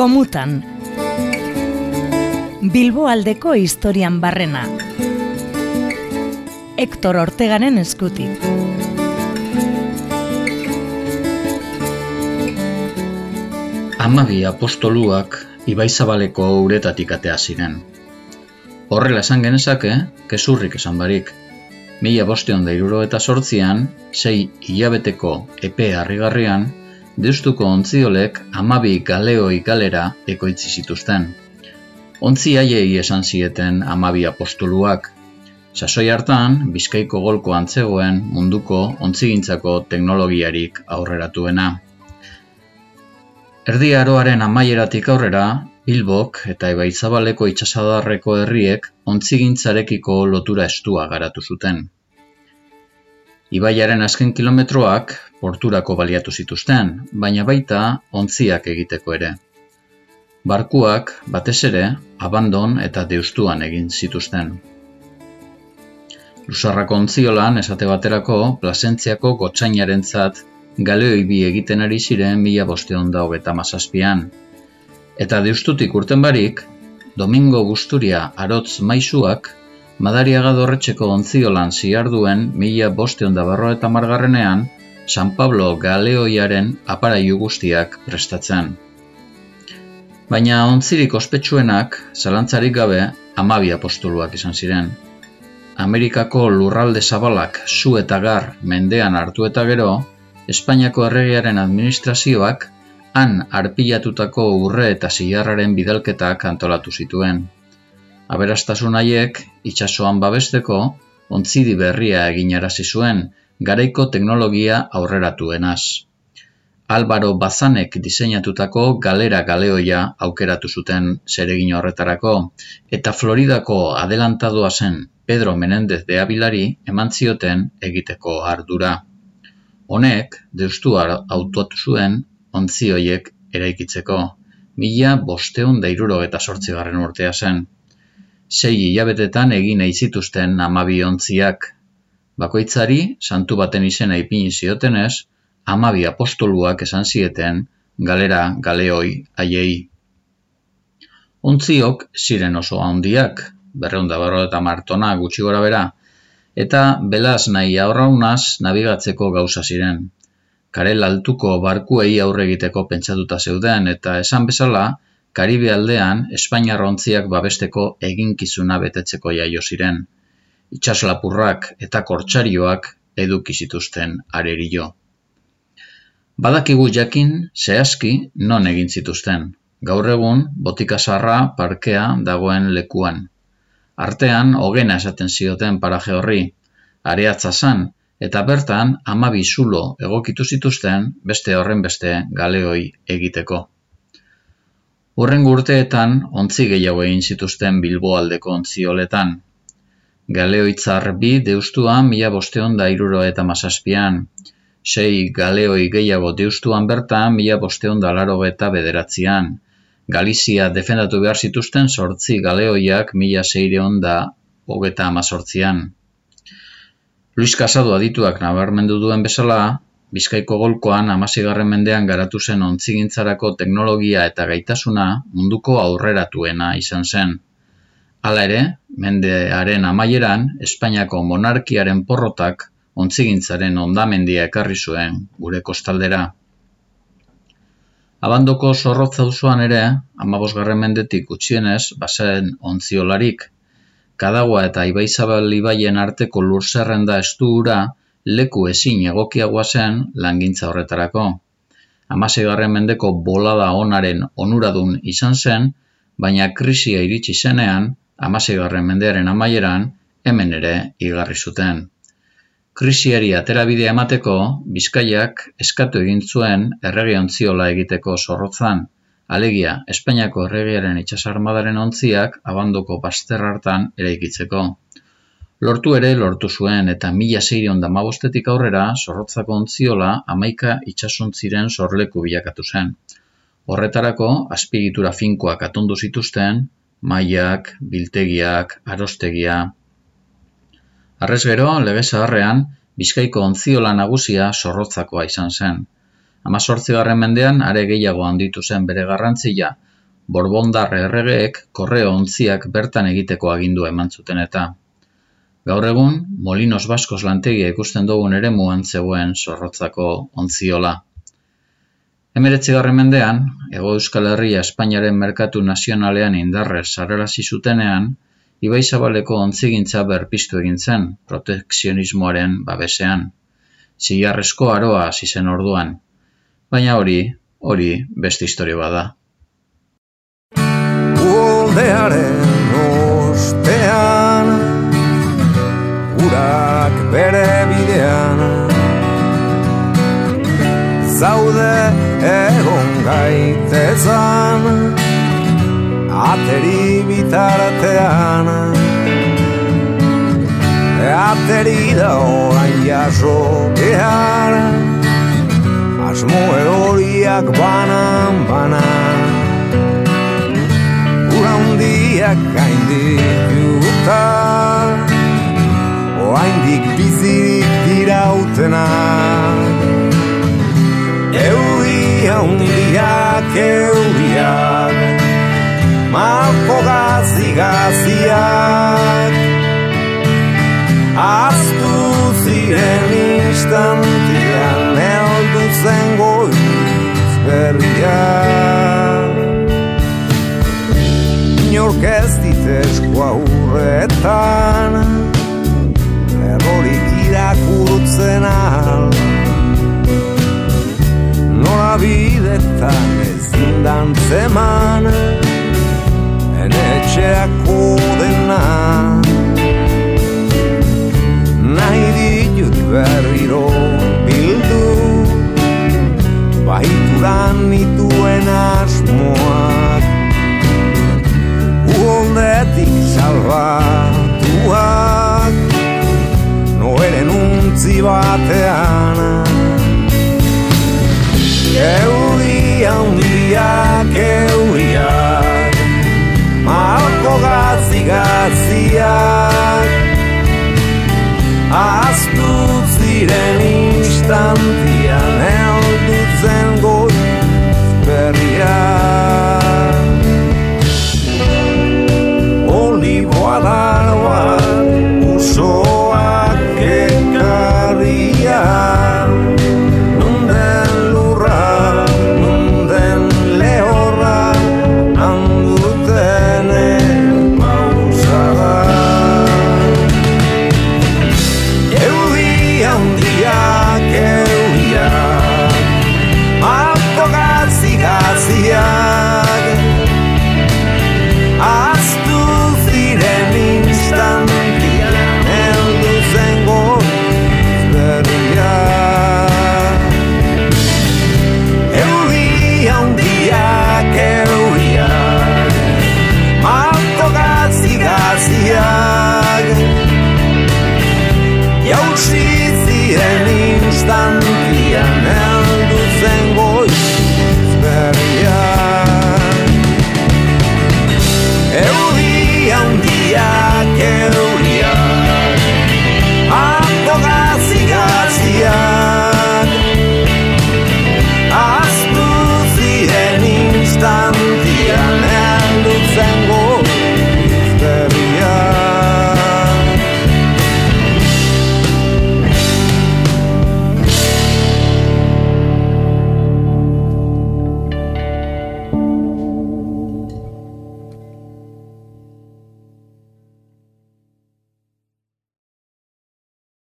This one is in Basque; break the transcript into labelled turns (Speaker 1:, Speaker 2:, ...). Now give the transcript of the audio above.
Speaker 1: Gomutan Bilbo aldeko historian barrena Hector Ortegaren eskutik
Speaker 2: Amabi apostoluak Ibaizabaleko uretatik atea ziren. Horrela esan genezake, kezurrik esan barik. Mila bosteon da iruro eta sortzian, sei hilabeteko epe harrigarrian, deustuko ontziolek amabi galeoi galera ekoitzi zituzten. Ontzi haiei esan zieten amabi apostoluak. Sasoi hartan, bizkaiko golko antzegoen munduko ontzigintzako teknologiarik aurreratuena. Erdi aroaren amaieratik aurrera, Bilbok eta Ibaitzabaleko itsasadarreko herriek ontzigintzarekiko lotura estua garatu zuten. Ibaiaren azken kilometroak porturako baliatu zituzten, baina baita ontziak egiteko ere. Barkuak, batez ere, abandon eta deustuan egin zituzten. Lusarrako ontziolan, esate baterako, plasentziako gotxainaren zat galeoi bi egiten ari ziren mila bosteon da hogeta mazazpian. Eta deustutik urten barik, Domingo Gusturia arotz maizuak, Madariaga dorretxeko onziolan ziarduen mila bosteon da eta margarrenean, San Pablo galeoiaren aparaiu guztiak prestatzen. Baina ontzirik ospetsuenak, zalantzarik gabe, amabi apostoluak izan ziren. Amerikako lurralde zabalak zu eta gar mendean hartu eta gero, Espainiako erregearen administrazioak han arpilatutako urre eta zilarraren bidalketak antolatu zituen. Aberastasun haiek, itsasoan babesteko, ontzidi berria egin arazi zuen, garaiko teknologia aurreratuenaz. Albaro Bazanek diseinatutako galera galeoia aukeratu zuten zeregin horretarako, eta Floridako adelantadoa zen Pedro Menendez de Avilari eman zioten egiteko ardura. Honek, deustu autoatu zuen, ontzi hoiek eraikitzeko, mila bosteun dairuro eta sortzi garren urtea zen. Sei hilabetetan egin nahi zituzten amabi ontziak. Bakoitzari, santu baten izena ipini ziotenez, amabi apostoluak esan zieten, galera galeoi haiei. Ontziok ziren oso handiak, berreunda barro eta martona gutxi gora bera, eta belaz nahi aurraunaz nabigatzeko gauza ziren. Karel altuko barkuei aurre egiteko pentsatuta zeuden eta esan bezala, Karibe aldean Espainiar ontziak babesteko eginkizuna betetzeko jaio ziren. Itxaslapurrak eta kortsarioak eduki zituzten arerio. Badakigu jakin zehazki non egin zituzten. Gaur egun, botika parkea dagoen lekuan. Artean, hogena esaten zioten paraje horri, areatza zan, eta bertan amabi zulo egokitu zituzten beste horren beste galeoi egiteko. Urren urteetan ontzi gehiago egin zituzten bilboaldeko ontzioletan. Galeoitzar bi deustuan mila bosteon da iruro eta masazpian. Sei galeoi gehiago deustuan bertan mila bosteon da laro eta bederatzean. Galizia defendatu behar zituzten sortzi galeoiak mila zeireon da hogeta amazortzian. Luis Casado adituak nabarmendu duen bezala, Bizkaiko golkoan amazigarren mendean garatu zen ontzigintzarako teknologia eta gaitasuna munduko aurreratuena izan zen. Hala ere, mendearen amaieran, Espainiako monarkiaren porrotak ontzigintzaren ondamendia ekarri zuen gure kostaldera. Abandoko zorrotza auzoan ere, amabosgarren mendetik gutxienez, bazen ontziolarik. Kadagua eta Ibaizabal ibaien arteko lurzerrenda estu ura, leku ezin egokiagoa zen langintza horretarako. Hamaseigarren mendeko bolada onaren onuradun izan zen, baina krisia iritsi zenean, hamaseigarren mendearen amaieran, hemen ere igarri zuten. Krisiari aterabidea emateko, Bizkaiak eskatu egin zuen errege ontziola egiteko zorrotzan, alegia Espainiako erregearen itxasarmadaren ontziak abandoko baster hartan eraikitzeko. Lortu ere lortu zuen eta mila zeiron damabostetik aurrera zorrotzako ontziola amaika itxasuntziren zorleku bilakatu zen. Horretarako, azpigitura finkoak atondu zituzten, maiak, biltegiak, arostegia, Arrez gero, lege zaharrean, Bizkaiko onziola nagusia zorrotzakoa izan zen. Hama mendean, are gehiago handitu zen bere garrantzia, Borbondar erregeek korreo ontziak bertan egiteko agindu eman zuten eta. Gaur egun, Molinos Baskos lantegia ikusten dugun ere muan zegoen zorrotzako ontziola. Emeretzi mendean, Ego Euskal Herria Espainiaren Merkatu Nazionalean indarrez sarrerazi zutenean, Ibai Zabaleko ontzigintza berpiztu egin zen, protekzionismoaren babesean. Zigarrezko aroa hasi zen orduan. Baina hori, hori beste historia bada.
Speaker 3: Uoldearen Urak bere bidean. Zaude egon gaitezan ateri bitartean. Ateri da orain jaso behar Asmo eroriak banan banan. Ura hundiak gaindik juta Oain dik bizirik dirautenak Euria hundiak euriak Malko gazi gaziak Aztu ziren instantian Eldu zen goiz berriak Inork ez ditesko aurretan gurutzen al. Nola bidetan ez dindan zeman Hene etxeak udena. Nahi ditut berriro bildu Baituran nitu not there.